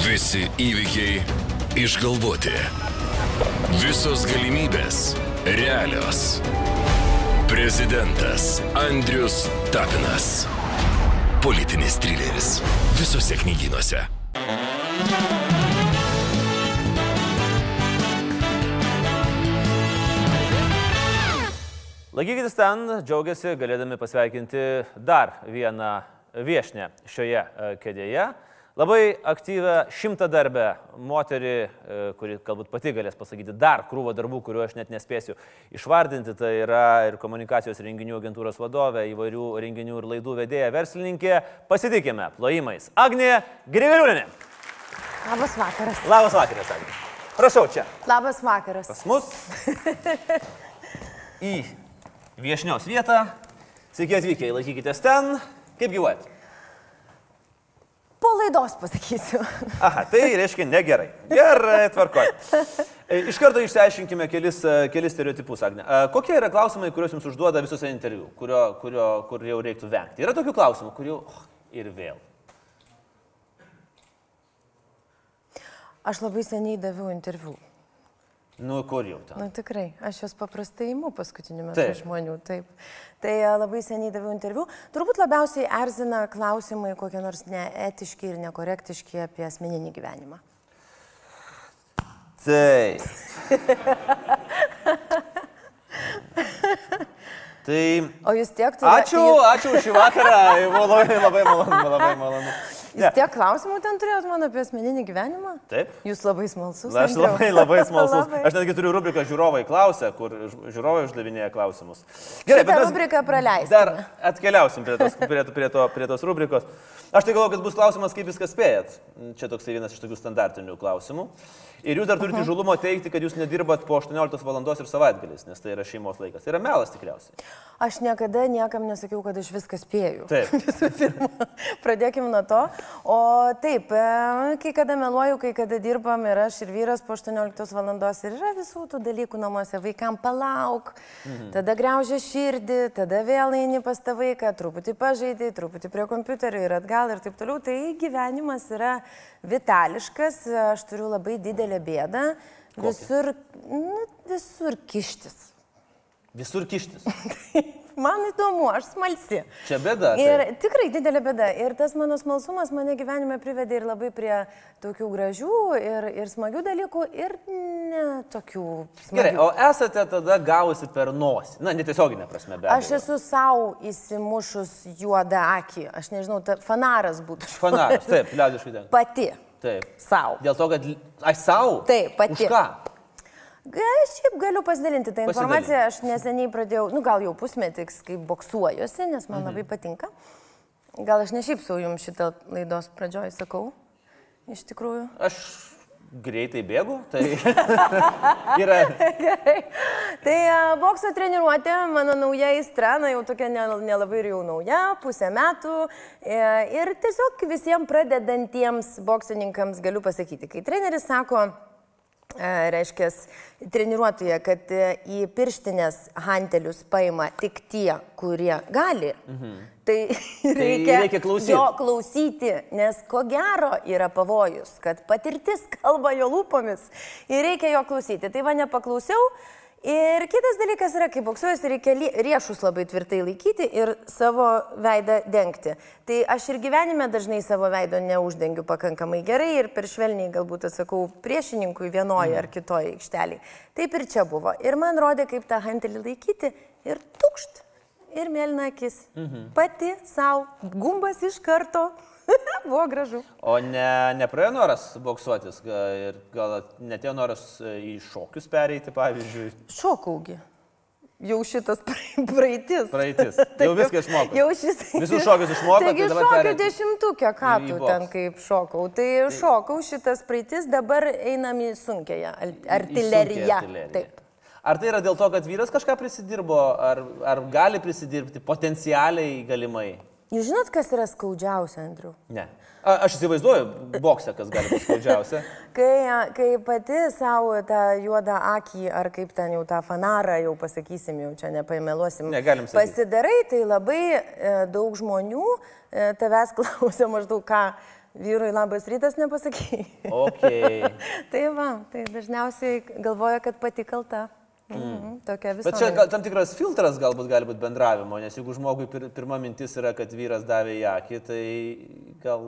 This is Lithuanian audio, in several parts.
Visi įvykiai išgalvoti. Visos galimybės realios. Prezidentas Andrius Tapinas. Politinis trileris. Visose knygynuose. Laikykitės ten, džiaugiasi galėdami pasveikinti dar vieną viešnę šioje e, kėdėje. Labai aktyvę šimtą darbę moterį, e, kuri galbūt pati galės pasakyti dar krūvą darbų, kuriuo aš net nespėsiu išvardinti. Tai yra ir komunikacijos renginių agentūros vadovė, įvairių renginių ir laidų vedėja, verslininkė. Pasitikime plojimais. Agnė Grigaliūnė. Labas vakaras. Labas vakaras, Agnė. Prašau čia. Labas vakaras. Pas mus į viešnios vietą. Sveiki atvykę, laikykitės ten. Kaip gyvuojat? Po laidos pasakysiu. Aha, tai reiškia negerai. Gerai, tvarkoj. E, Iš karto išsiaiškinkime kelis, e, kelis stereotipus, Agne. E, Kokie yra klausimai, kuriuos jums užduoda visose interviu, kurio, kurio, kur jau reiktų vengti? Yra tokių klausimų, kurių oh, ir vėl. Aš labai seniai daviau interviu. Nu, kur jau ten? Na tikrai, aš juos paprastai imu paskutiniu metu Taip. žmonių. Taip. Tai a, labai seniai daviau interviu. Turbūt labiausiai erzina klausimai kokie nors neetiški ir nekorektiški apie asmeninį gyvenimą. Taip. Tai O jūs tiek turite... ačiū, ačiū už šį vakarą. Labai, labai malonu, labai malonu. Jūs Ne. tiek klausimų ten turėjot man apie asmeninį gyvenimą? Taip. Jūs labai smalsus. Na, aš labai, labai smalsus. Labai. Aš netgi turiu rubriką žiūrovai klausia, kur žiūrovai uždavinėja klausimus. Gerai, Šitą rubriką praleiskime. Dar atkeliausim prie tos, prie, to- prie, to, prie tos rubrikos. Aš tai galvoju, kad bus klausimas, kaip viską spėjat. Čia toksai vienas iš tokių standartinių klausimų. Ir jūs dar turite žulumo teikti, kad jūs nedirbat po 18 val. ir savaitgalis, nes tai yra šeimos laikas. Tai yra melas tikriausiai. Aš niekada niekam nesakiau, kad aš viską spėju. Taip. Visų pirma, pradėkime nuo to. O taip, e, kai kada meluoju, kai kada dirbam ir aš ir vyras po 18 val. ir yra visų tų dalykų namuose. Vaikam palauk, mhm. tada greužia širdį, tada vėl eini pas tą vaiką, truputį pažaidai, truputį prie kompiuterio ir atgal ir taip toliau. Tai gyvenimas yra vitališkas, aš turiu labai didelę bėdą. Visur, nu, visur kištis. Visur kištis. Man įdomu, aš smalsi. Čia bėda. Ir taip. tikrai didelė bėda. Ir tas mano smalsumas mane gyvenime privedė ir labai prie tokių gražių ir, ir smagių dalykų, ir ne tokių smagių. Gerai, o esate tada gavusi per nosį. Na, netiesioginė prasme, be abejo. Aš esu savo įsimušus juodą akį. Aš nežinau, ta fanaras būtų. Fanaras, taip, liaudiškai ten. Pati. Taip. Savo. Dėl to, kad aš savo. Taip, pati. Už ką? Aš šiaip galiu pasidalinti tą informaciją. Aš neseniai pradėjau, nu gal jau pusmetis, kai boksuojuosi, nes man labai patinka. Gal aš ne šiaip savo jums šitą laidos pradžioj sakau. Iš tikrųjų. Aš greitai bėgu, tai yra. Gerai. Tai bokso treniruotė, mano nauja įstra, na jau tokia ne- nelabai ir jau nauja, pusę metų. E, Ir tiesiog visiems pradedantiems boksininkams galiu pasakyti, kai treneris sako, reiškia, treniruotoje, kad e, į pirštinės hantelius paima tik tie, kurie gali. Mhm. Tai reikia, reikia klausyt. jo klausyti, nes ko gero yra pavojus, kad patirtis kalba jo lūpomis ir reikia jo klausyti. Tai va nepaklausiau. Ir kitas dalykas yra, kai boksuojas, reikia riešus labai tvirtai laikyti ir savo veidą dengti. Tai aš ir gyvenime dažnai savo veido neuždengiu pakankamai gerai ir per švelniai galbūt atsakau priešininkui vienoje ar kitoje aikštelėje. Taip ir čia buvo. Ir man rodė, kaip tą hantelį laikyti ir tukšt. Ir mėlyna akis. Mhm. Pati savo, gumbas iš karto. buvo gražu. O ne, nepraėjo noras boksuotis ir gal netėjo noras e, į šokius pereiti, pavyzdžiui. Šokaugi. Jau šitas pra- praeitis. Praeitis. Taip, Jau viską išmokot. Jau šis. Visus šokius išmokot, Taigi tai šokiu pereit dešimtukė, ką tu ten kaip šokau. Tai šokau šitas praeitis, dabar einam į sunkėją artileriją. Taip. Ar tai yra dėl to, kad vyras kažką prisidirbo, ar, ar gali prisidirbti potencialiai galimai? Jūs žinot, kas yra skaudžiausia, Andriu? Ne. A, aš įsivaizduoju boksą, kas gali būti skaudžiausia. Kai, kai pati savo tą juodą akį, ar kaip ten jau tą fanarą, jau pasakysim, jau čia nepaimeluosim, Negalim sakyt. pasidarai, tai labai e, daug žmonių e, tavęs klausia maždaug, ką vyrui labas rytas nepasakai. Okay. tai va, tai dažniausiai galvoja, kad pati kalta. Mm. Tokia visą. Bet čia gal, tam tikras filtras galbūt gali būti bendravimo, nes jeigu žmogui pir, pirma mintis yra, kad vyras davė į akį, tai gal...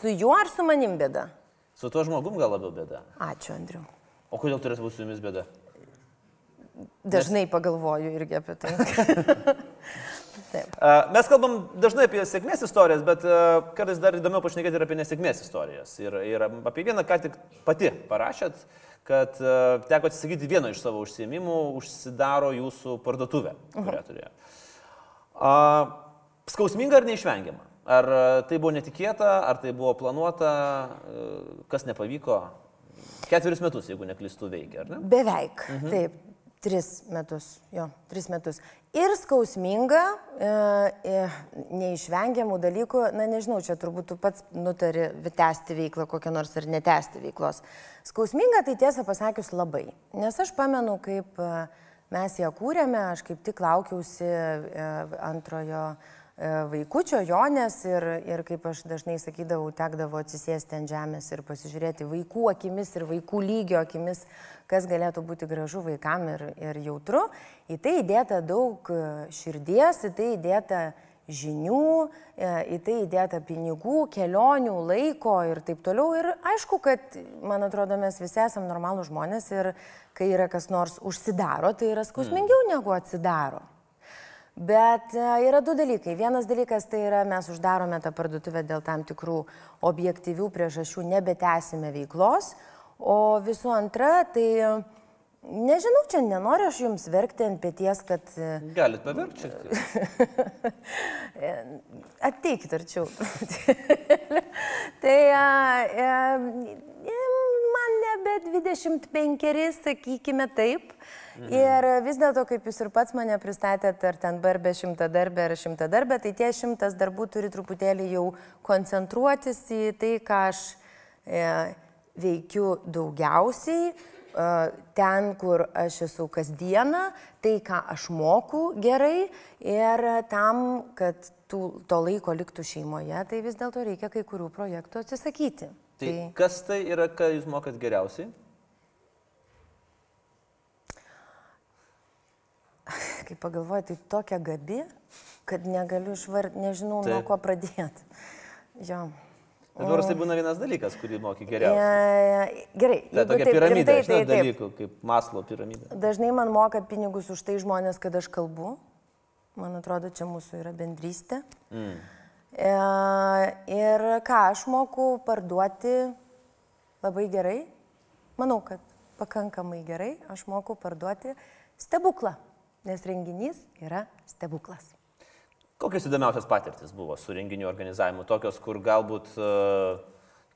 Su juo ar su manim bėda? Su tuo žmogum gal labiau bėda. Ačiū, Andriu. O kodėl turėtų būti su jumis bėda? Dažnai nes... pagalvoju irgi apie tai. Taip. Mes kalbam dažnai apie sėkmės istorijas, bet kartais dar įdomiau pašnekėti ir apie nesėkmės istorijas. Ir, ir apie vieną, ką tik pati parašėt, kad teko atsisakyti vieno iš savo užsiemimų, užsidaro jūsų parduotuvė, kurią turėjo. Skausminga ar neišvengiama? Ar tai buvo netikėta, ar tai buvo planuota, kas nepavyko? Ketverius metus, jeigu neklistų, veikia, ar ne? Beveik. Mhm. Taip, Tris metus, jo, tris metus. Ir skausminga, e, e, neišvengiamų dalykų, na nežinau, čia turbūt tu pats nutari tęsti veiklą kokią nors ar netęsti veiklos. Skausminga tai tiesą pasakius labai, nes aš pamenu, kaip e, mes ją kūrėme, aš kaip tik laukiausi e, antrojo vaikučio Jonės ir, ir kaip aš dažnai sakydavau, tekdavo atsisėsti ant žemės ir pasižiūrėti vaikų akimis ir vaikų lygio akimis, kas galėtų būti gražu vaikam ir, ir jautru. Į tai įdėta daug e, širdies, į tai įdėta žinių, e, į tai įdėta pinigų, kelionių, laiko ir taip toliau. Ir aišku, kad, man atrodo, mes visi esame normalų žmonės ir kai yra kas nors užsidaro, tai yra skausmingiau mm. negu atsidaro. Bet e, yra du dalykai. Vienas dalykas tai yra mes uždarome tą parduotuvę dėl tam tikrų objektyvių priežasčių, nebetęsime veiklos. O visų antra, tai nežinau, čia nenoriu aš jums verkti ant pėties, kad... E, Galit paverkti. Ateikit arčiau. tai a, nebe 25, sakykime taip. Mhm. Ir vis dėlto, kaip jūs ir pats mane pristatėte, ar ten barbė šimta darbė ar šimta darbė, tai tie šimtas darbų turi truputėlį jau koncentruotis į tai, ką aš e, veikiu daugiausiai, e, ten, kur aš esu kasdieną, tai, ką aš moku gerai ir tam, kad tų, to laiko liktų šeimoje, tai vis dėlto reikia kai kurių projektų atsisakyti. Tai, tai kas tai yra, ką jūs mokat geriausiai? kai pagalvoju, tai tokia gabi, kad negaliu išvardinti, nežinau, Taip. nuo ko pradėti. Jo. Nors tai būna vienas dalykas, kurį moki geriausiai. Gerai. Tai tokia taip, piramidė, tai, tai, dalykų, kaip maslo piramidė. Dažnai man moka pinigus už tai žmonės, kad aš kalbu. Man atrodo, čia mūsų yra bendrystė. Mm. E, ir ką aš moku parduoti labai gerai. Manau, kad pakankamai gerai aš moku parduoti stebuklą nes renginys yra stebuklas. Kokios įdomiausias patirtis buvo su renginių organizavimu? Tokios, kur galbūt uh,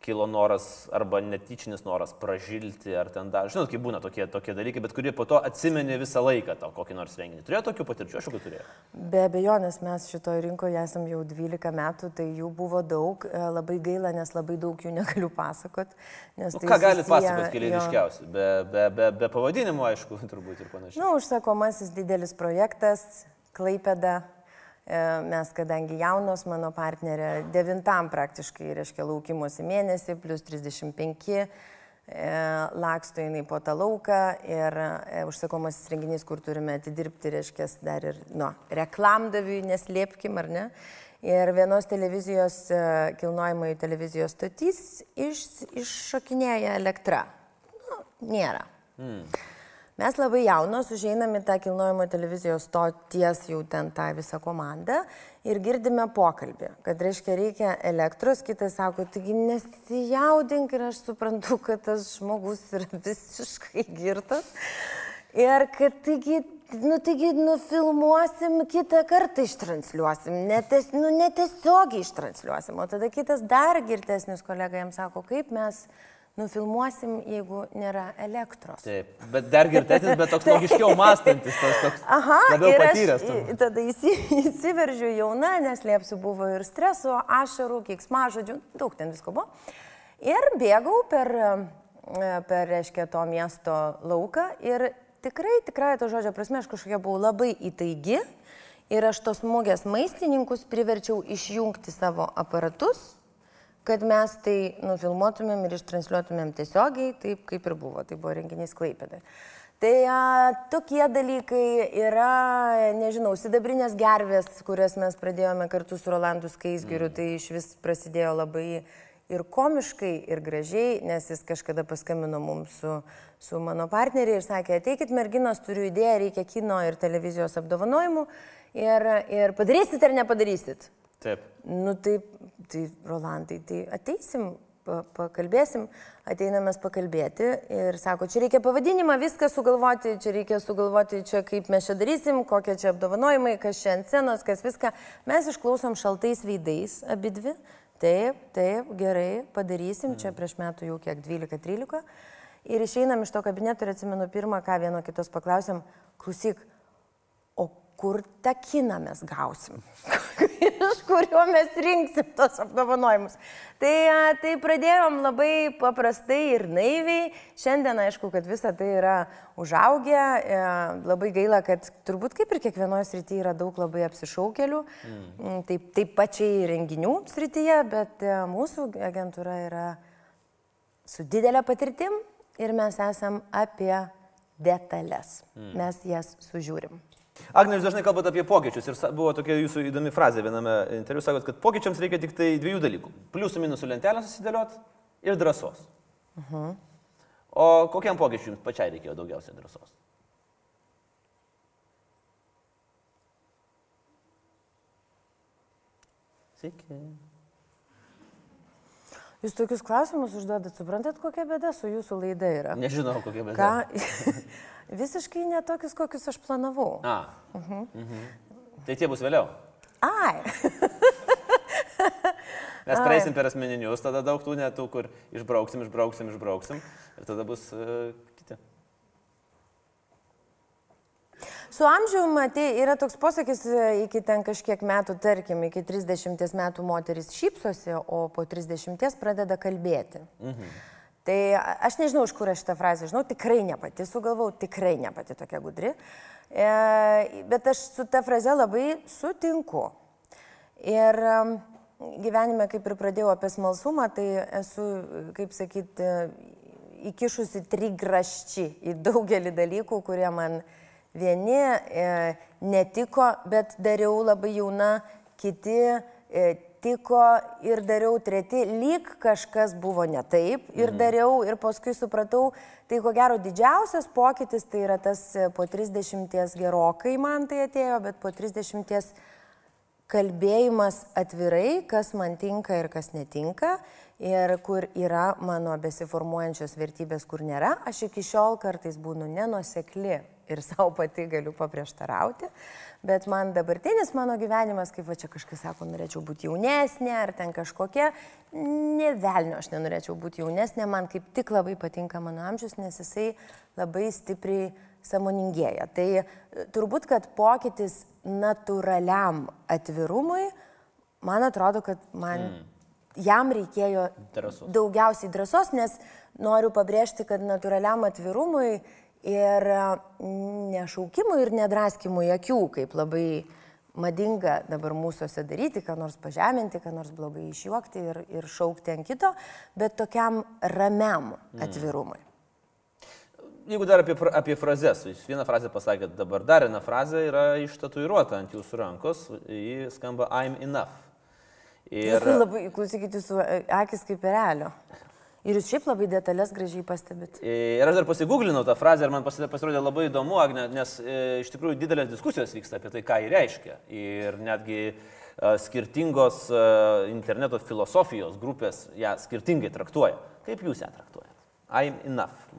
kilo noras arba netyčinis noras pražilti, ar ten dar, žinot, kaip būna tokie, tokie dalykai, bet kurie po to atsimeni visą laiką tau kokį nors renginį. Turėjo tokių patirčių, aš jau turėjau. Be abejonės, mes šitoje rinkoje esame jau 12 metų, tai jų buvo daug, e, labai gaila, nes labai daug jų negaliu pasakot. Nu, tai ką galit pasakoti, keli ryškiausi, be, be, be, be pavadinimo, aišku, turbūt ir panašiai. Na, nu, užsakomasis didelis projektas, Klaipeda, mes, kadangi jaunos, mano partnerė devintam praktiškai, reiškia, laukimuose mėnesį, plus 35, e, laksto jinai po tą lauką ir e, užsakomasis renginys, kur turime atidirbti, reiškia, dar ir, nu, reklamdaviui, neslėpkim, ar ne? Ir vienos televizijos, kilnojimai televizijos stotys iš, iššokinėja elektra. Nu, nėra. Mm. Mes labai jaunos užeinam į tą kilnojimo televizijos stoties jau ten tą visą komandą ir girdime pokalbį, kad reiškia reikia elektros, kitas sako, taigi nesijaudink ir aš suprantu, kad tas žmogus yra visiškai girtas. Ir kad taigi, nu taigi, nufilmuosim, kitą kartą ištransliuosim, netes, nu, netiesiogiai ištransliuosim. O tada kitas dar girtesnis kolega jam sako, kaip mes nufilmuosim, jeigu nėra elektros. Taip, bet dar girtesnis, bet toks logiškiau mąstantis, tas toks Aha, labiau patyręs. Aš, tada įsi, įsiveržiu jauna, neslėpsiu, buvo ir streso, ašarų, kiksmažodžių, daug ten visko buvo. Ir bėgau per, per reiškia, to miesto lauką ir tikrai, tikrai to žodžio prasme, aš kažkokia buvau labai įtaigi ir aš tos mūgės maistininkus priverčiau išjungti savo aparatus kad mes tai nufilmuotumėm ir ištransliuotumėm tiesiogiai, taip kaip ir buvo. Tai buvo renginys Klaipėdai. Tai a, tokie dalykai yra, nežinau, sidabrinės gervės, kurias mes pradėjome kartu su Rolandu Skaisgiriu, mm. tai iš vis prasidėjo labai ir komiškai, ir gražiai, nes jis kažkada paskambino mums su, su mano partneriai ir sakė, ateikit merginos, turiu idėją, reikia kino ir televizijos apdovanojimų ir, ir padarysit ar nepadarysit. Taip. Nu taip, tai Rolandai, tai ateisim, pa, pakalbėsim, ateinamės pakalbėti ir sako, čia reikia pavadinimą, viską sugalvoti, čia reikia sugalvoti, čia kaip mes čia darysim, kokie čia apdovanojimai, kas čia ant scenos, kas viską. Mes išklausom šaltais veidais abi dvi. Taip, taip, gerai, padarysim, čia prieš metų jau kiek 12-13. Ir išeinam iš to kabineto ir atsimenu pirmą, ką vieno kitos paklausėm, klausyk, o kur tą kiną mes gausim, iš kurio mes rinksim tos apdovanojimus. Tai, tai pradėjom labai paprastai ir naiviai. Šiandien aišku, kad visa tai yra užaugę. E, labai gaila, kad turbūt kaip ir kiekvienoje srityje yra daug labai apsišaukelių. Mm. Taip, taip pačiai renginių srityje, bet e, mūsų agentūra yra su didelė patirtim ir mes esam apie detalės. Mm. Mes jas sužiūrim. Agne, jūs dažnai kalbate apie pokyčius ir buvo tokia jūsų įdomi frazė viename interviu, sakot, kad pokyčiams reikia tik tai dviejų dalykų - pliusų minusų lentelę susidėliot ir drąsos. Uh Mhm. -huh. O kokiam pokyčiui jums pačiai reikėjo daugiausiai drąsos? Sveiki. Jūs tokius klausimus užduodat, suprantat, kokia bėda su jūsų laida yra? Nežinau, kokia bėda. Ką? Visiškai netokius, kokius aš planavau. A. Uh -huh. uh -huh. Tai tie bus vėliau. Ai. Mes praeisim per asmeninius, tada daug tų netų, kur išbrauksim, išbrauksim, išbrauksim ir tada bus uh, kiti. Su amžiumi, tai yra toks posakis, e, iki ten kažkiek metų, tarkim, iki 30 metų moteris šypsosi, o po 30 pradeda kalbėti. Mhm. Tai aš nežinau, iš kur aš šitą frazę žinau, tikrai ne pati sugalvau, tikrai ne pati tokia gudri, e, bet aš su ta fraze labai sutinku. Ir gyvenime, kaip ir pradėjau apie smalsumą, tai esu, kaip sakyt, e, įkišusi trigraščiį į daugelį dalykų, kurie man vieni e, netiko, bet dariau labai jauna, kiti e, tiko ir dariau treti, lyg kažkas buvo ne taip ir Mhm. dariau ir paskui supratau, tai ko gero didžiausias pokytis tai yra tas e, po 30 gerokai man tai atėjo, bet po 30 kalbėjimas atvirai, kas man tinka ir kas netinka. Ir kur yra mano besiformuojančios vertybės, kur nėra, aš iki šiol kartais būnu nenusekli ir savo pati galiu paprieštarauti, bet man dabartinis mano gyvenimas, kaip va čia kažkas sako, norėčiau būti jaunesnė ar ten kažkokia, nevelnio aš nenorėčiau būti jaunesnė, man kaip tik labai patinka mano amžius, nes jisai labai stipriai samoningėja. Tai e, turbūt, kad pokytis natūraliam atvirumui, man atrodo, kad man mm. jam reikėjo Drąsos. daugiausiai drąsos, nes noriu pabrėžti, kad natūraliam atvirumui ir e, nešaukimui ir nedraskimui akių, kaip labai madinga dabar mūsųse daryti, ką nors pažeminti, ką nors blogai išjuokti ir, ir šaukti ant kito, bet tokiam ramiam atvirumui. Jeigu dar apie, apie frazes, jūs vieną frazę pasakėt, dabar dar viena frazė yra ištatuiruota ant jūsų rankos, ji skamba I'm enough. Ir Jūsų labai, klausykit, jūsų e, akis kaip perelio. Ir jūs šiaip labai detalės gražiai pastebit. Ir aš dar pasigūglinau tą frazę ir man pasi- pasirodė labai įdomu, Agne, nes e, iš tikrųjų didelės diskusijos vyksta apie tai, ką jį reiškia. Ir netgi e, skirtingos e, interneto filosofijos grupės ją skirtingai traktuoja. Kaip jūs ją traktuojate? I'm enough.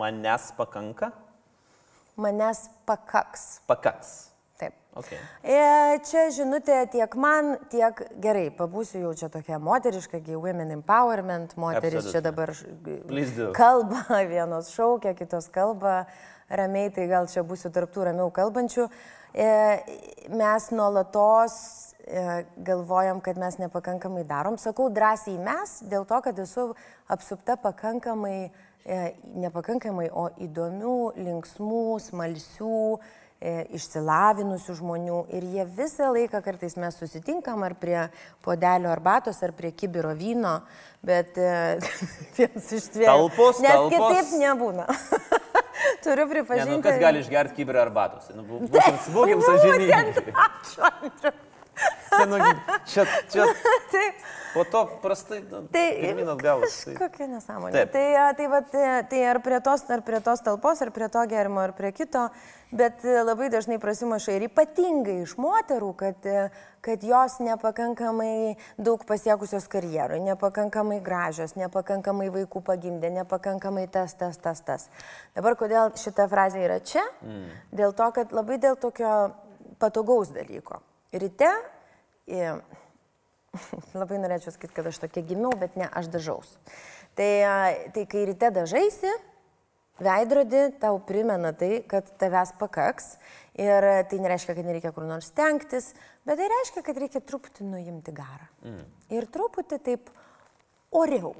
Manęs pakanka? Manęs pakaks. Pakaks. Taip. Okay. E, čia žinutė tiek man, tiek gerai, pabūsiu jau čia tokia moteriška, gi women empowerment, moteris Absolutely. čia dabar kalba, vienos šaukia, kitos kalba ramiai, tai gal čia būsiu tarptų ramiau kalbančių. E, mes nuolatos e, galvojam, kad mes nepakankamai darom. Sakau drąsiai mes, dėl to, kad esu apsupta pakankamai, e, nepakankamai, o įdomių, linksmų, smalsių, išsilavinusių žmonių ir jie visą laiką kartais mes susitinkam ar prie podelio arbatos, ar prie kibiro vyno, bet e, viens iš dviejų. Talpos, Nes talpos. kitaip nebūna. Turiu Ne, nu, pripažinti. kas gali išgerti kibirą arbatos? Nu, bū- būkim, būkim sąžiningi. Ačiū, Andriu. Čia, čia, čia Taip. po to prastai. Nu, Tai pirmyn atgalas. Tai. Kokia nesąmonė. Taip. Tai, tai, va, tai, ar, prie tos, ar prie tos talpos, ar prie to gerimo, ar prie kito, bet labai dažnai prasimaša ir ypatingai iš moterų, kad, kad jos nepakankamai daug pasiekusios karjerui, nepakankamai gražios, nepakankamai vaikų pagimdė, nepakankamai tas, tas, tas, tas. Dabar kodėl šita frazė yra čia? Mm. Dėl to, kad labai dėl tokio patogaus dalyko. Ryte Labai norėčiau sakyti, kad aš tokia gimiau, bet ne, aš dažaus. Tai, tai kai ryte dažaisi, veidrodį tau primena tai, kad tavęs pakaks. Ir tai nereiškia, kad nereikia kur nors stengtis, bet tai reiškia, kad reikia truputį nuimti garą. Mm. Ir truputį taip oriau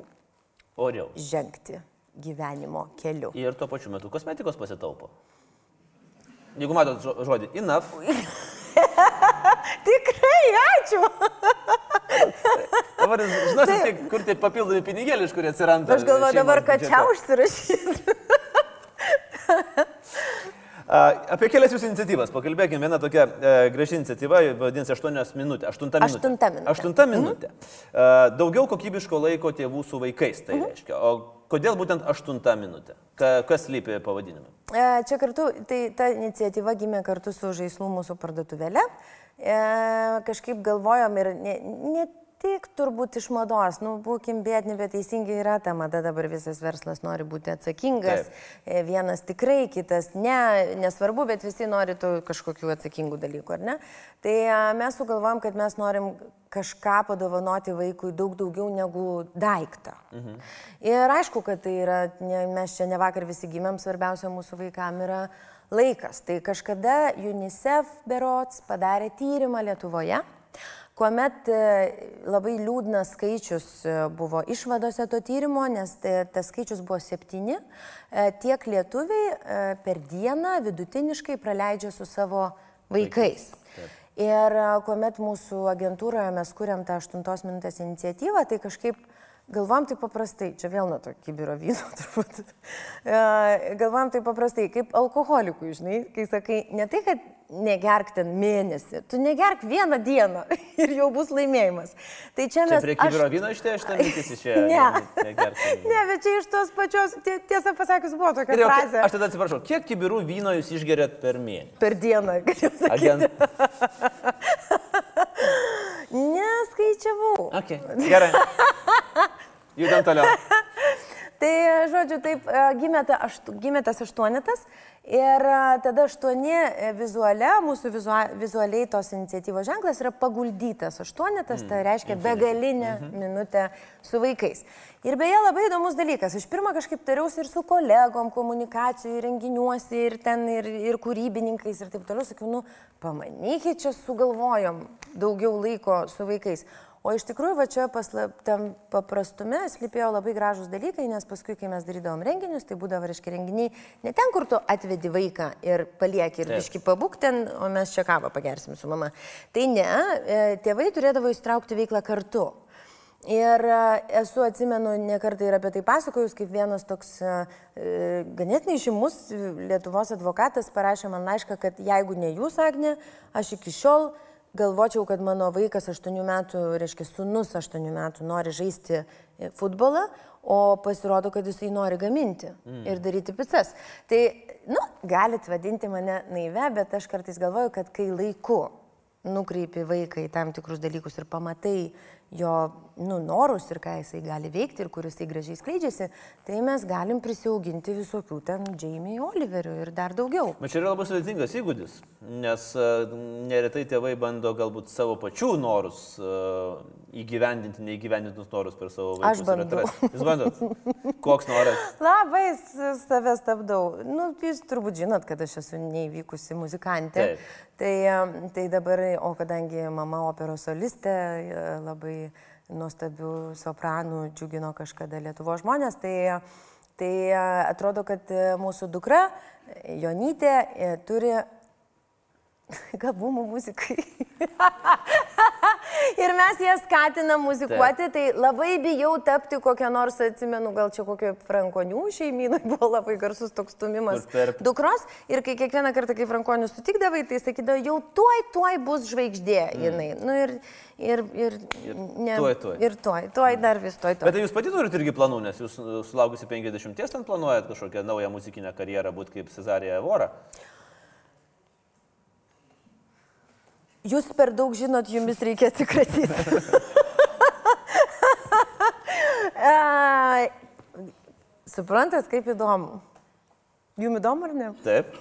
Oriau. žengti gyvenimo keliu. Ir tuo pačiu metu kosmetikos pasitaupo. Jeigu matot žo- žodį enough, Tikrai, ačiū. dabar žinosit, tai, kur tie papildomi pinigėliai, iš kur atsiranda. Aš galvoju dabar, kad čia užsirašyti. A, Apie kelias jūsų iniciatyvas. Pakalbėkime. Viena tokia e, graži iniciatyva, vadinasi 8 minutė. 8 minutė. Aštunta minutė. 8 minutė. E, daugiau kokybiško laiko tėvų su vaikais, tai reiškia. O kodėl būtent 8 minutė? Ka, kas lypi pavadinime? E, Čia kartu, tai ta iniciatyva gimė kartu su žaislų mūsų parduotuvėle. E, kažkaip galvojom ir ne, ne tik turbūt iš mados, nu, būkim bėdni, bet teisingai yra ta mada, dabar visas verslas nori būti atsakingas. Taip. E, Vienas tikrai, kitas ne, nesvarbu, bet visi nori tų kažkokių atsakingų dalykų, ar ne? Tai e, mes sugalvojom, kad mes norim kažką padovanoti vaikui daug daugiau negu daiktą. Mhm. Ir aišku, kad tai yra, ne, mes čia ne vakar visi gimėm, svarbiausia mūsų vaikam yra laikas. Tai kažkada UNICEF berots padarė tyrimą Lietuvoje kuomet e, labai liūdnas skaičius e, buvo išvadose to tyrimo, nes tai- tas skaičius buvo septyni, e, tiek lietuviai e, per dieną vidutiniškai praleidžia su savo vaikais. Ir e, kuomet mūsų agentūroje mes kuriam tą 8 minutės iniciatyvą, tai kažkaip galvam taip paprastai, čia vėl nuo to kibiro vyno turbūt, E, galvam taip paprastai, kaip alkoholikui, žinai, kai sakai, ne tai, kad negerk ten mėnesį, tu negerk vieną dieną ir jau bus laimėjimas. Tai čia Čia mes... prie kibiro vyno iš šitą mintis išėjo. Ne. negerti. Ne, bet čia iš tos pačios, tie- tiesą pasakius, buvo tokia Gerai, frazė. Aš tada atsiprašau, kiek kibirų vyno jūs išgeriat per mėnesį? Per dieną, galiu sakyti. Agent... Neskaičiavau. Okay. Gerai. Judam toliau. Tai, žodžiu, taip e, gimė, ta, aštu, gimė tas aštuonetas ir e, tada aštuoni e, vizuale, mūsų vizua, vizualiai tos iniciatyvos ženklas yra paguldytas. Aštuonetas, tai reiškia begalinę minutę su vaikais. Ir beje, labai įdomus dalykas, aš pirmą kažkaip tariausi ir su kolegom komunikacijų, renginiuose, ir ten, ir, ir kūrybininkais, ir taip toliau, sakiau, nu, pamanykit, čia sugalvojom daugiau laiko su vaikais. O iš tikrųjų, va čia paslap, tam paprastume slypėjo labai gražus dalykai, nes paskui, kai mes darydavom renginius, tai būdavo, reiškia, renginiai ne ten, kur tu atvedi vaiką ir palieki ir biški pabūk ten, o mes čia kavą pagersim su mama. Tai ne, e, tėvai turėdavo įstraukti veiklą kartu. Ir e, esu atsimenu, nekartai ir apie tai pasakojus, kaip vienas toks e, e, ganėtinai žymus Lietuvos advokatas parašė man laišką, kad jeigu ne jūs, Agne, aš iki šiol galvočiau, kad mano vaikas 8 metų, reiškia, sunus 8 metų nori žaisti e, futbolą, o pasirodo, kad jisai nori gaminti mm. ir daryti pizzas. Tai, nu, galit vadinti mane naive, bet aš kartais galvoju, kad kai laiku nukreipi vaiką į tam tikrus dalykus ir pamatai jo nu, norus ir ką jisai gali veikti ir kur jisai gražiai skleidžiasi, tai mes galim prisiauginti visokių ten Jamie Oliverių ir dar daugiau. Bet čia yra labai sudėtingas įgūdis, nes e, neretai tėvai bando galbūt savo pačių norus e, įgyvendinti, neįgyvendintus norus per savo vaikus. Aš bandau. Jūs bandot? Koks noras? Labai save stabdau. Nu, jūs turbūt žinot, kad aš esu neįvykusi muzikantė. Taip. Tai, em, tai dabar, o kadangi mama operos solistė, e, labai nuostabių sopranų džiugino kažkada Lietuvo žmonės, tai, tai atrodo, kad mūsų dukra Jonytė turi gabumų muzikai. ir mes ją skatinam muzikuoti, Taip. tai labai bijau tapti kokią nors, atsimenu, gal čia kokio Frankonių šeimynai buvo labai garsus toks stumimas per... dukros. Ir kai kiekvieną kartą, kai Frankonių sutikdavai, tai sakydavo, jau tuoj, tuoj bus žvaigždė mm. jinai. Nu, ir, ir, ir, ne, tuoj, tuoj. ir tuoj, tuoj dar vis tuoj. tuoj. Bet tai jūs pati turite irgi planų, nes jūs sulaukusi 50 ten planuojat kažkokią naują muzikinę karjerą būti kaip Cezarija Vora. Jūs per daug žinot, jumis reikia atsikratyti. Suprantat, kaip įdomu. Jums įdomu ar ne? Taip.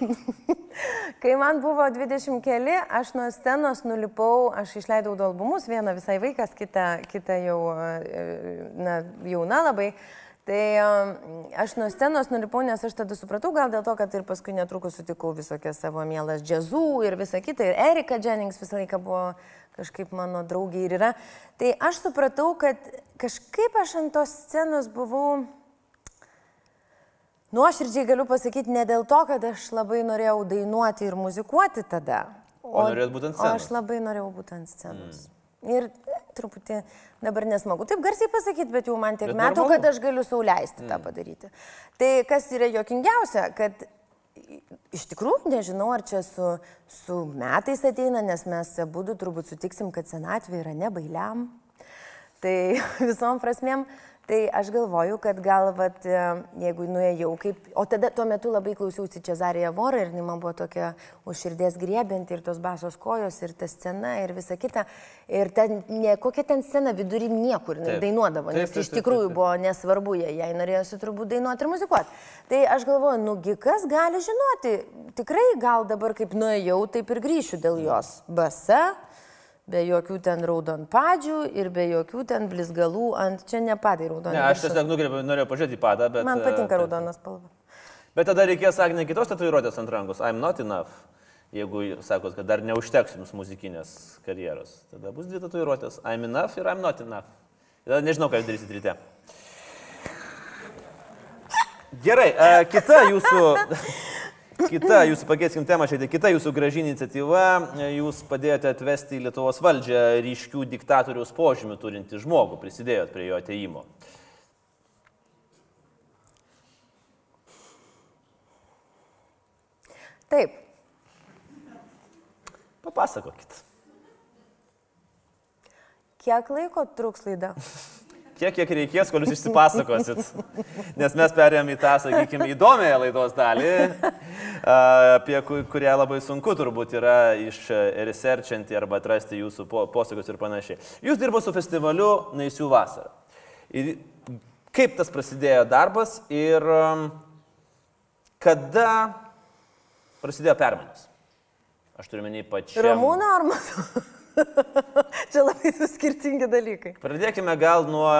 Kai man buvo 20 keli, aš nuo scenos nulipau, aš išleidau du albumus, vieną visai vaikas, kitą, kitą jau e, na, jauna labai. Tai aš nuo scenos nulipau, nes aš tada supratau, gal dėl to, kad ir paskui netrukus sutikau visokias savo mielas džiazų ir visą kitą. Ir Erika Jennings visą laiką buvo kažkaip mano draugė ir yra. Tai aš supratau, kad kažkaip aš ant tos scenos buvau... Nuoširdžiai galiu pasakyti ne dėl to, kad aš labai norėjau dainuoti ir muzikuoti tada. O, o norėjot būti ant scenos? O aš labai norėjau būti ant scenos. Mm. Ir truputį dabar nesmagu taip garsiai pasakyti, bet jau man tiek bet metų, normalu. kad aš galiu sauliaisti mm. tą padaryti. Tai kas yra jokingiausia, kad iš tikrųjų nežinau, ar čia su, su metais ateina, nes mes abu turbūt sutiksim, kad senatvė yra nebailiam. Tai visom prasmėm. Tai aš galvoju, kad gal, vat, e, jeigu nuėjau kaip... O tada tuo metu labai klausiausi Cezarija Vorą ir man buvo tokia užširdies griebinti ir tos basos kojos ir ta scena ir visa kita. Ir ten, ne, kokia ten scena vidury niekur taip. dainuodavo, nes taip, taip, iš tikrųjų taip, taip, taip. buvo nesvarbu, jei, jei norėjosi turbūt dainuoti ir muzikuoti. Tai aš galvoju, nugi kas gali žinoti, tikrai gal dabar kaip nuėjau, taip ir grįšiu dėl jos. Basa be jokių ten raudonpadžių ir be jokių ten blizgalų ant, čia ne padai raudonas. Ne, aš tiesiog nukreipiau, norėjau pažiūrėti padą, bet... Man patinka e, raudonas spalva. Bet tada reikės, Agne, kitos tatuiruotės ant rankos. I'm not enough. Jeigu sakot, kad dar neužteks jums muzikinės karjeros, tada bus dvi tatuiruotės. I'm enough ir I'm not enough. Tada nežinau, ką jūs darysit ryte. Gerai, e, kita jūsų Kita jūsų, pakeiskim temą šiek tiek, kita jūsų graži iniciatyva, jūs padėjote atvesti į Lietuvos valdžią ryškių diktatoriaus požymių turinti žmogų, prisidėjot prie jo ateimo. Taip. Papasakokit. Kiek laiko truks laida? tiek, kiek reikės, kol jūs išsipasakosit. Nes mes perėjom į tą, sakykime, įdomiąją laidos dalį, apie kurią labai sunku turbūt yra iš researchinti arba atrasti jūsų posakius ir panašiai. Jūs dirbote su festivaliu Naisių vasara. Ir kaip tas prasidėjo darbas ir kada prasidėjo permainos? Aš turiu menį pačią. Ramūną ar matau? Čia labai skirtingi dalykai. Pradėkime gal nuo,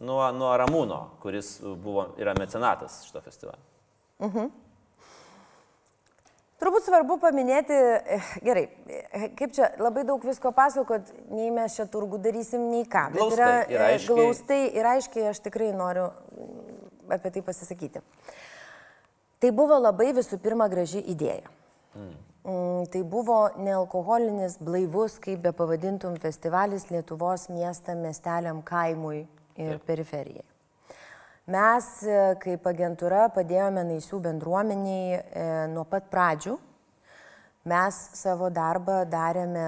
nuo, nuo Ramūno, kuris buvo, yra mecenatas šito festivalio. Uh mhm. -huh. Turbūt svarbu paminėti, eh, gerai, eh, kaip čia labai daug visko pasakot, nei mes čia turgų darysim, nei ką. Glaustai, yra ir eh, aiškiai. glaustai ir aiškiai aš tikrai noriu apie tai pasisakyti. Tai buvo labai visų pirma graži idėja. Mm. Mm, tai buvo nealkoholinis, blaivus, kaip be pavadintum, festivalis Lietuvos miestam, miesteliam, kaimui ir Taip. periferijai. Mes e, kaip agentūra padėjome naisių bendruomeniai e, nuo pat pradžių. Mes savo darbą darėme,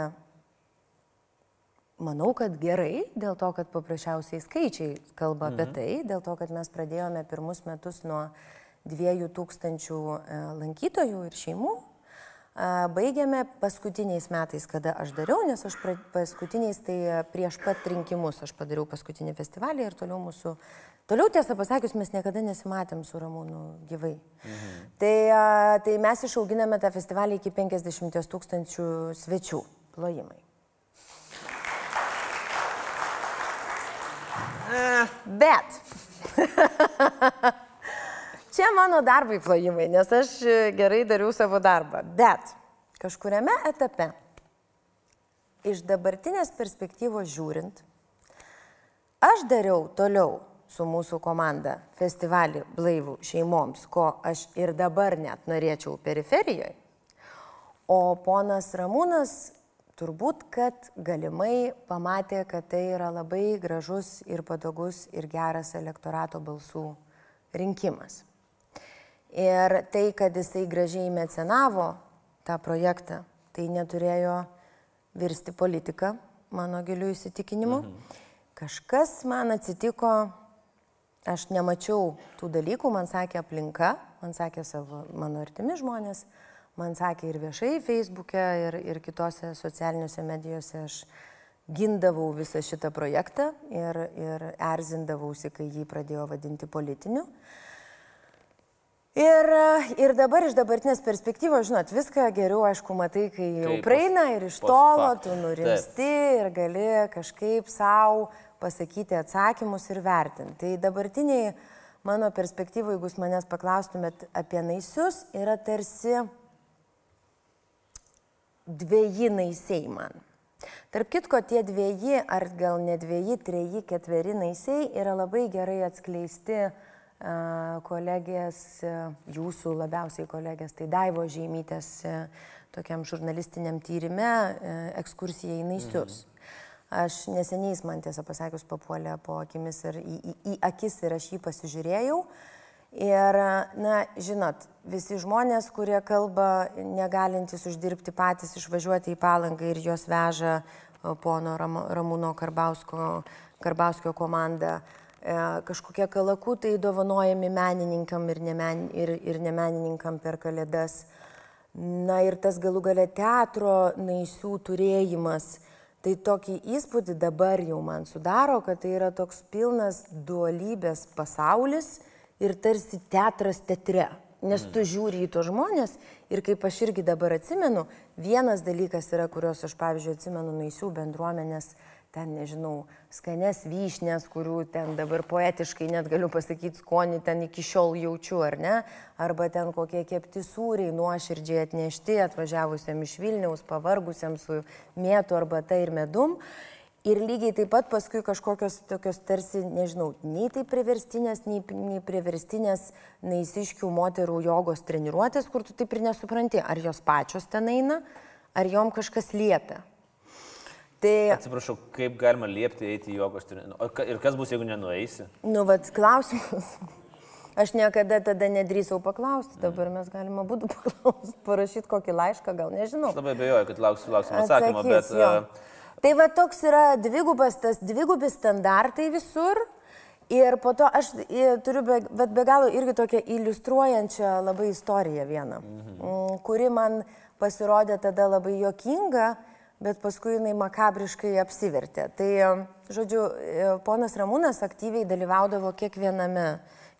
manau, kad gerai, dėl to, kad paprasčiausiai skaičiai kalba mhm. apie tai, dėl to, kad mes pradėjome pirmus metus nuo 2000 e, lankytojų ir šeimų Baigėme paskutiniais metais, kada aš dariau, nes aš paskutiniais, tai prieš pat rinkimus aš padariau paskutinį festivalį ir toliau mūsų, toliau tiesą pasakius, mes niekada nesimatėm su Ramūnu gyvai. Mhm. Tai, tai mes išauginame tą festivalį iki 50 tūkstančių svečių plojimai. Bet. Čia mano darbai plojimai, nes aš gerai dariau savo darbą. Bet kažkuriame etape, iš dabartinės perspektyvos žiūrint, aš dariau toliau su mūsų komanda festivalį Blaivų šeimoms, ko aš ir dabar net norėčiau periferijoje. O ponas Ramūnas turbūt, kad galimai pamatė, kad tai yra labai gražus ir patogus ir geras elektorato balsų rinkimas. Ir tai, kad jisai gražiai mecenavo tą projektą, tai neturėjo virsti politiką, mano gilių įsitikinimu. Mhm. Kažkas man atsitiko, aš nemačiau tų dalykų, man sakė aplinka, man sakė savo, mano artimi žmonės, man sakė ir viešai Facebook'e, ir, ir kitose socialiniuose medijose aš gindavau visą šitą projektą ir, ir erzindavausi, kai jį pradėjo vadinti politiniu. Ir, ir dabar iš dabartinės perspektyvos, žinot, viską geriau, aišku, matai, kai jau Kaip praeina ir iš tolo, tu nurimsti Taip. ir gali kažkaip savo pasakyti atsakymus ir vertinti. Tai dabartiniai mano perspektyvoje, jeigu jūs manęs paklaustumėt apie naisius, yra tarsi dviejai naisiai man. Tarp kitko, tie dviejai, ar gal ne dviejai, treji, ketveri naisiai yra labai gerai atskleisti uh, kolegės, jūsų labiausiai kolegės, tai Daivo Žemytės tokiam žurnalistiniam tyrimė ekskursija į Naisius. Mhm. Aš neseniai jis man tiesą pasakius papuolė po akimis ir į, į, į akis ir aš jį pasižiūrėjau. Ir, na, žinot, visi žmonės, kurie kalba, negalintys uždirbti patys, išvažiuoti į palangą ir juos veža pono Ramūno Karbausko, Karbauskio komanda, kažkokie kalakutai dovanojami menininkam ir, nemen, ir, ir nemenininkam per kalėdas. Na ir tas galų gale teatro naisių turėjimas. Tai tokį įspūdį dabar jau man sudaro, kad tai yra toks pilnas dualybės pasaulis ir tarsi teatras teatre. Nes tu žiūri į tos žmonės ir kaip aš irgi dabar atsimenu, vienas dalykas yra, kuriuos aš, pavyzdžiui, atsimenu naisių bendruomenės ten, nežinau, skanes vyšnės, kurių ten dabar poetiškai net galiu pasakyti skonį ten iki šiol jaučiu, ar ne? Arba ten kokie kepti sūriai nuoširdžiai atnešti, atvažiavusiam iš Vilniaus, pavargusiam su mėtų arba tai ir medum. Ir lygiai taip pat paskui kažkokios tokios tarsi, nežinau, nei tai priverstinės, nei, nei priverstinės naisiškių moterų jogos treniruotės, kur tu taip ir nesupranti, ar jos pačios ten eina, ar jom kažkas liepia. Tai... Atsiprašau, kaip galima liepti eiti į jogos treniruotę? Ir kas bus, jeigu nenueisi? Nu, vad, klausimas. Aš niekada tada nedrįsau paklausti, dabar mes galime būtų paklausti, parašyti kokį laišką, gal nežinau. Aš labai bejoju, kad lauksiu, lauksim atsakymą, bet... Uh... Tai va toks yra dvigubas, tas dvigubi standartai visur. Ir po to aš turiu, be, bet be galo irgi tokią iliustruojančią labai istoriją vieną, mhm. kuri man pasirodė tada labai jokinga bet paskui jinai makabriškai apsivertė. Tai, žodžiu, e, ponas Ramūnas aktyviai dalyvaudavo kiekviename,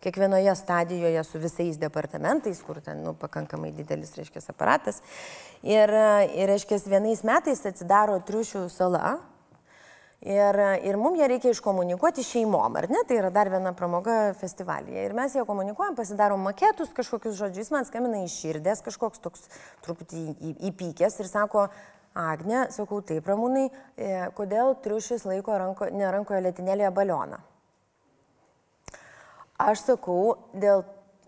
kiekvienoje stadijoje su visais departamentais, kur ten nu, pakankamai didelis, reiškia, aparatas. Ir, ir reiškia, vienais metais atsidaro triušių sala. Ir, ir mums ją reikia iškomunikuoti šeimom, ar ne? Tai yra dar viena pramoga festivalyje. Ir mes ją komunikuojam, pasidarom maketus, kažkokius žodžius, man skambina iš širdės, kažkoks toks truputį įpykęs ir sako, Agne, sakau, taip, ramūnai, e, kodėl triušis laiko ranko, ne rankoje lėtinėlėje balioną? Aš sakau, dėl,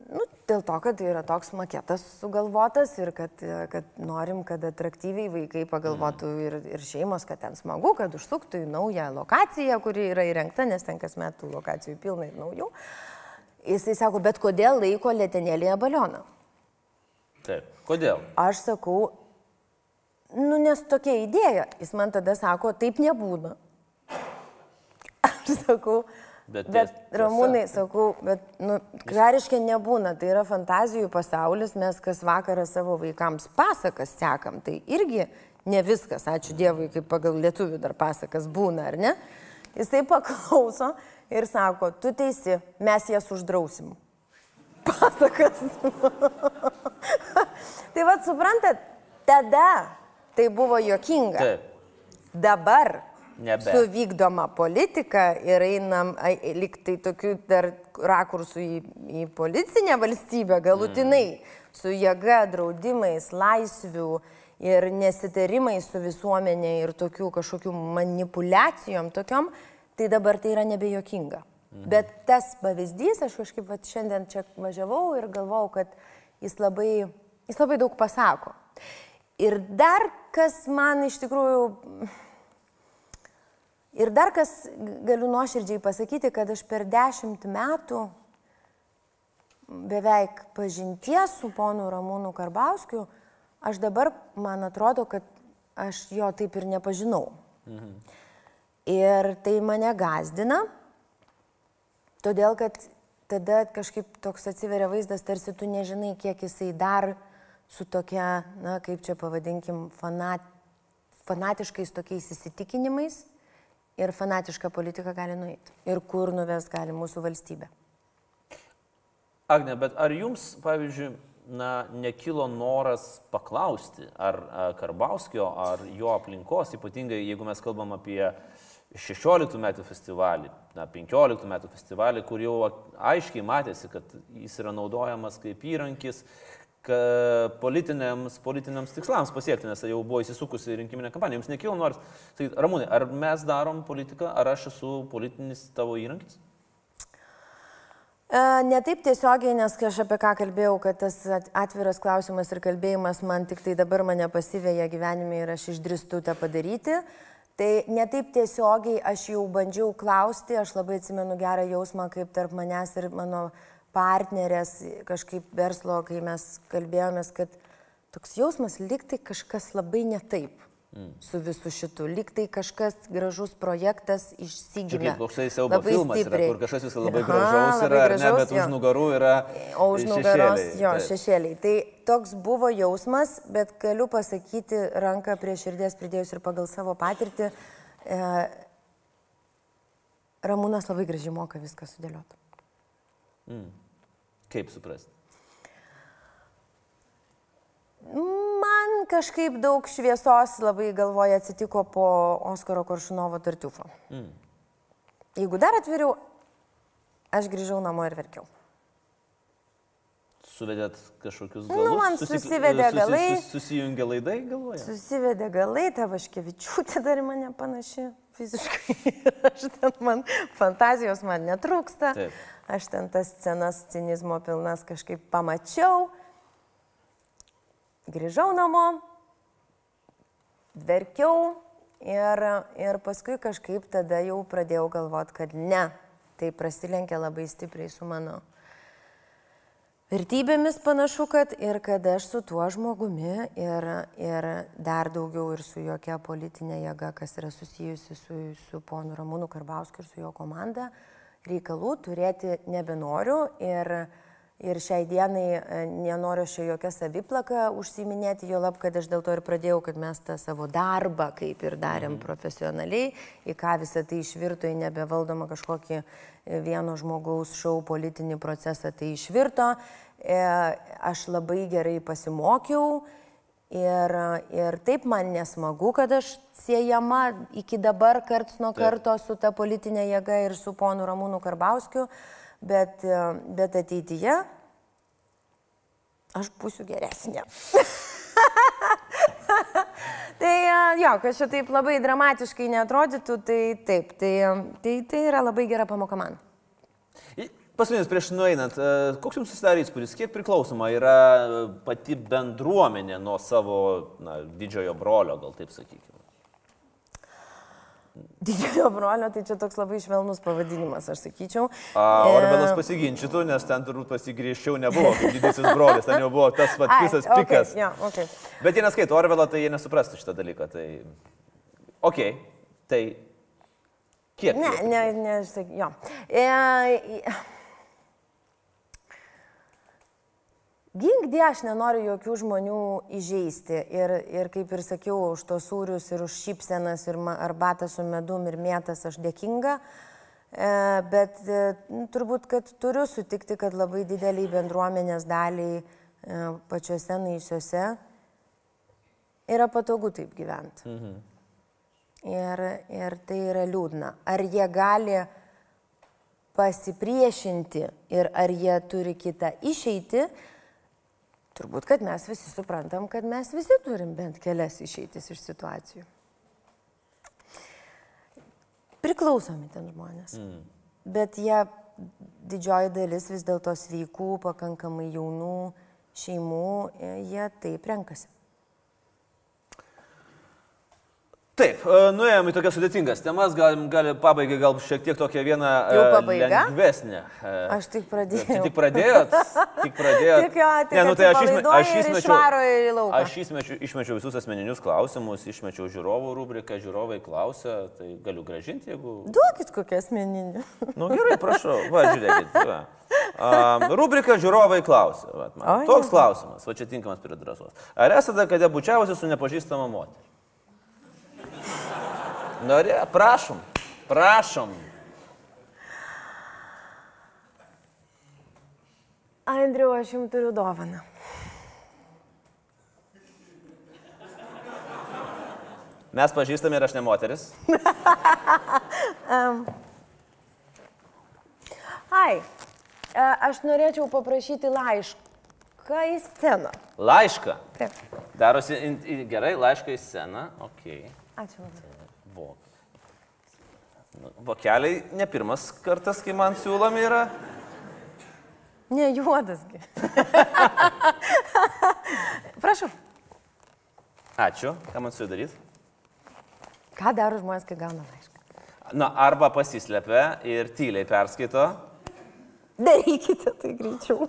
nu, dėl to, kad yra toks maketas sugalvotas ir kad, kad norim, kad atraktyviai vaikai pagalvotų ir, ir šeimos, kad ten smagu, kad užsuktų į naują lokaciją, kuri yra įrengta, nes ten kas metų lokacijų pilna ir naujų. Jisai sako, bet kodėl laiko lėtinėlėje balioną? Taip, kodėl? Aš sakau, Nu, nes tokia idėja. Jis man tada sako, taip nebūna. Aš sakau, Bet, bet ties, Ramūnai, sakau, bet, nu, kariškai nebūna, tai yra fantazijų pasaulis, mes kas vakarą savo vaikams pasakas sekam, tai irgi ne viskas, ačiū Dievui, kaip pagal lietuvių dar pasakas būna, ar ne? Jisai paklauso ir sako, tu teisi, mes jas uždrausim. Pasakas. tai vad suprantat, tada tai buvo jokinga. Taip. Dabar Nebe. su vykdoma politika ir einam liktai tokių dar rakursų į, į policinę valstybę galutinai, mm. su jėga, draudimais, laisvių ir nesitarimais su visuomenė ir tokių kažkokių manipulacijom tokiom, tai dabar tai yra nebejokinga. Mm. Bet tas pavyzdys, aš kažkaip va, šiandien čia važiavau ir galvojau, kad jis labai, jis labai daug pasako. Ir dar kas man iš tikrųjų, ir dar kas galiu nuoširdžiai pasakyti, kad aš per dešimt metų beveik pažinties su ponu Ramūnu Karbauskiu, aš dabar, man atrodo, kad aš jo taip ir nepažinau. Mhm. Ir tai mane gazdina, todėl kad tada kažkaip toks atsiveria vaizdas, tarsi tu nežinai, kiek jisai dar su tokia, na, kaip čia pavadinkim, fanat, fanatiškais tokiais įsitikinimais ir fanatiška politika gali nueiti. Ir kur nuves gali mūsų valstybė. Agne, bet ar jums, pavyzdžiui, na, nekilo noras paklausti, ar Karbauskio, ar jo aplinkos, ypatingai jeigu mes kalbam apie 16 metų festivalį, na, 15 metų festivalį, kur jau aiškiai matėsi, kad jis yra naudojamas kaip įrankis politiniams, politiniams tikslams pasiekti, nes jau buvo įsisukusi rinkiminė kampanija. Jums nekilo noras, tai Ramūnai, ar mes darom politiką, ar aš esu politinis tavo įrankis? E, ne taip tiesiogiai, nes aš apie ką kalbėjau, kad tas atviras klausimas ir kalbėjimas man tik tai dabar mane pasivėja gyvenime ir aš išdristu tą padaryti. Tai ne taip tiesiogiai aš jau bandžiau klausti, aš labai atsimenu gerą jausmą, kaip tarp manęs ir mano partnerės kažkaip verslo, kai mes kalbėjomės, kad toks jausmas liktai kažkas labai ne taip mm. su visu šitu. Liktai kažkas gražus projektas išsigimė. Koksai siaubo filmas stipriai. yra, kur kažkas viskas labai Aha, gražaus yra, labai gražaus, ne, bet jo. už nugarų yra. O už nugaros šešėliai, jo, taip. šešėliai. Tai toks buvo jausmas, bet galiu pasakyti ranką prie širdies pridėjus ir pagal savo patirtį. E, Ramūnas labai gražiai moka viską sudėlioti. Mm. Kaip suprasti? Man kažkaip daug šviesos labai galvoje atsitiko po Oskaro Koršunovo tartiufo. Mm. Jeigu dar atviriau, aš grįžau namo ir verkiau. Suvedėt kažkokius galus? Nu, man Susi... susivedė galai. Susi... Sus... Susijungė laidai galvoje? Susivedė galai, ta Vaškevičiūtė dar mane panaši fiziškai. aš ten man, fantazijos man netrūksta. Taip. Aš ten tas scenas cinizmo pilnas kažkaip pamačiau. Grįžau namo, verkiau ir, ir paskui kažkaip tada jau pradėjau galvoti, kad ne, tai prasilenkia labai stipriai su mano vertybėmis panašu, kad ir kad aš su tuo žmogumi ir, ir dar daugiau ir su jokia politinė jėga, kas yra susijusi su, su ponu Ramūnu Karbauskiu ir su jo komanda, reikalų turėti nebenoriu. Ir, Ir šiai dienai e, nenoriu šio jokią saviplaką užsiminėti, jo lab, kad aš dėl to ir pradėjau, kad mes tą savo darbą kaip ir darėm mhm. profesionaliai, į ką visą tai išvirto į nebevaldomą kažkokį e, vieno žmogaus šau politinį procesą, tai išvirto. E, aš labai gerai pasimokiau ir, ir taip man nesmagu, kad aš siejama iki dabar karts nuo karto su ta politinė jėga ir su ponu Ramūnu Karbauskiu bet, e, bet ateityje aš būsiu geresnė. tai e, jo, kad čia taip labai dramatiškai netrodytų, tai taip, tai, tai, tai yra labai gera pamoka man. Paskutinis prieš nueinant, e, koks jums susidarė įspūdis, kiek priklausoma yra pati bendruomenė nuo savo na, didžiojo brolio, gal taip sakykime? Didžiojo brolio, tai čia toks labai švelnus pavadinimas, aš sakyčiau. A, Orvelas pasiginčytų, nes ten turbūt pasigrįžčiau nebuvo, kaip didysis brolis, ten jau buvo tas pat visas Ai, pikas. Okay, yeah, okay. Bet jie neskaito Orvelą, tai jie nesuprastų šitą dalyką. Tai... Ok, tai kiek? Ne, ne, ne, jo. E, Ginkdė aš nenoriu jokių žmonių įžeisti. Ir, ir kaip ir sakiau, už tos sūrius ir už šypsenas ir arbatą su medum ir mėtas aš dėkinga. E, bet e, turbūt, kad turiu sutikti, kad labai dideliai bendruomenės daliai e, pačiuose naisiuose yra patogu taip gyventi. Mhm. Ir, ir tai yra liūdna. Ar jie gali pasipriešinti ir ar jie turi kitą išeitį, Turbūt, kad mes visi suprantam, kad mes visi turim bent kelias išeitis iš situacijų. Priklausomi ten žmonės. Mm. Bet jie, didžioji dalis vis dėlto sveikų, pakankamai jaunų šeimų, jie taip renkasi. Taip, e, nuėjom į tokias sudėtingas temas, galim, gali pabaigai gal šiek tiek tokią vieną e, lengvesnę. e, Aš tik pradėjau. Tai tik pradėjot? Tik pradėjot. Tik jo, tik ne, nu tai aš, išme, aš išmečiau. Aš išmečiau, išmečiau visus asmeninius klausimus, išmečiau žiūrovų rubriką, žiūrovai klausia, tai galiu gražinti, jeigu... Duokit kokią asmeninį. Nu gerai, prašau, va, žiūrėkit. Va. Um, rubrika žiūrovai klausia. Va, Toks klausimas, va čia tinkamas prie drąsos. Ar esate kada bučiavusi su nepažįstama moterimi? Norė, prašom, prašom. Andriu, aš jums turiu dovaną. Mes pažįstame ir aš ne moteris. Ai, e, aš norėčiau paprašyti laišką į sceną. Laišką. Taip. Darosi gerai, laišką į sceną. Ok. Ačiū labai. Vok. Vokeliai ne pirmas kartas, kai man siūlomi yra. Ne juodasgi. Prašau. Ačiū. Ką man su juo daryti? Ką daro žmonės, kai gauna laišką? Na, arba pasislepia ir tyliai perskaito. Darykite tai greičiau.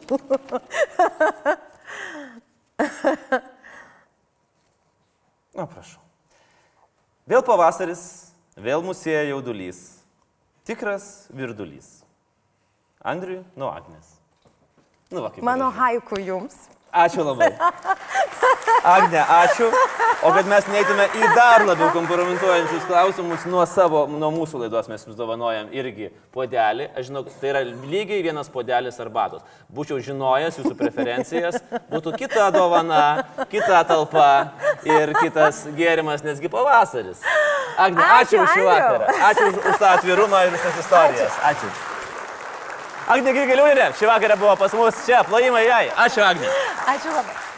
Na, prašau. Vėl pavasaris, vėl musėja jaudulys. Tikras virdulys. Andriui, nu Agnes. Nu, va, Mano haiku jums. Ačiū labai. Agne, ačiū. O kad mes neįtume į dar labiau kompromituojančius klausimus nuo savo, nuo mūsų laidos mes jums dovanojam irgi podelį. Aš žinau, tai yra lygiai vienas podelis arbatos. Būčiau žinojęs jūsų preferencijas, būtų kita dovana, kita talpa ir kitas gėrimas, nesgi pavasaris. Agne, ačiū, Ačiū, už šį vakarą. Ačiū už, už tą atvirumą ir už tas istorijas. Ačiū. Agne Grigaliūnė, šį vakarą buvo pas mus čia, plojimai jai. Ačiū, Agne. Ačiū labai.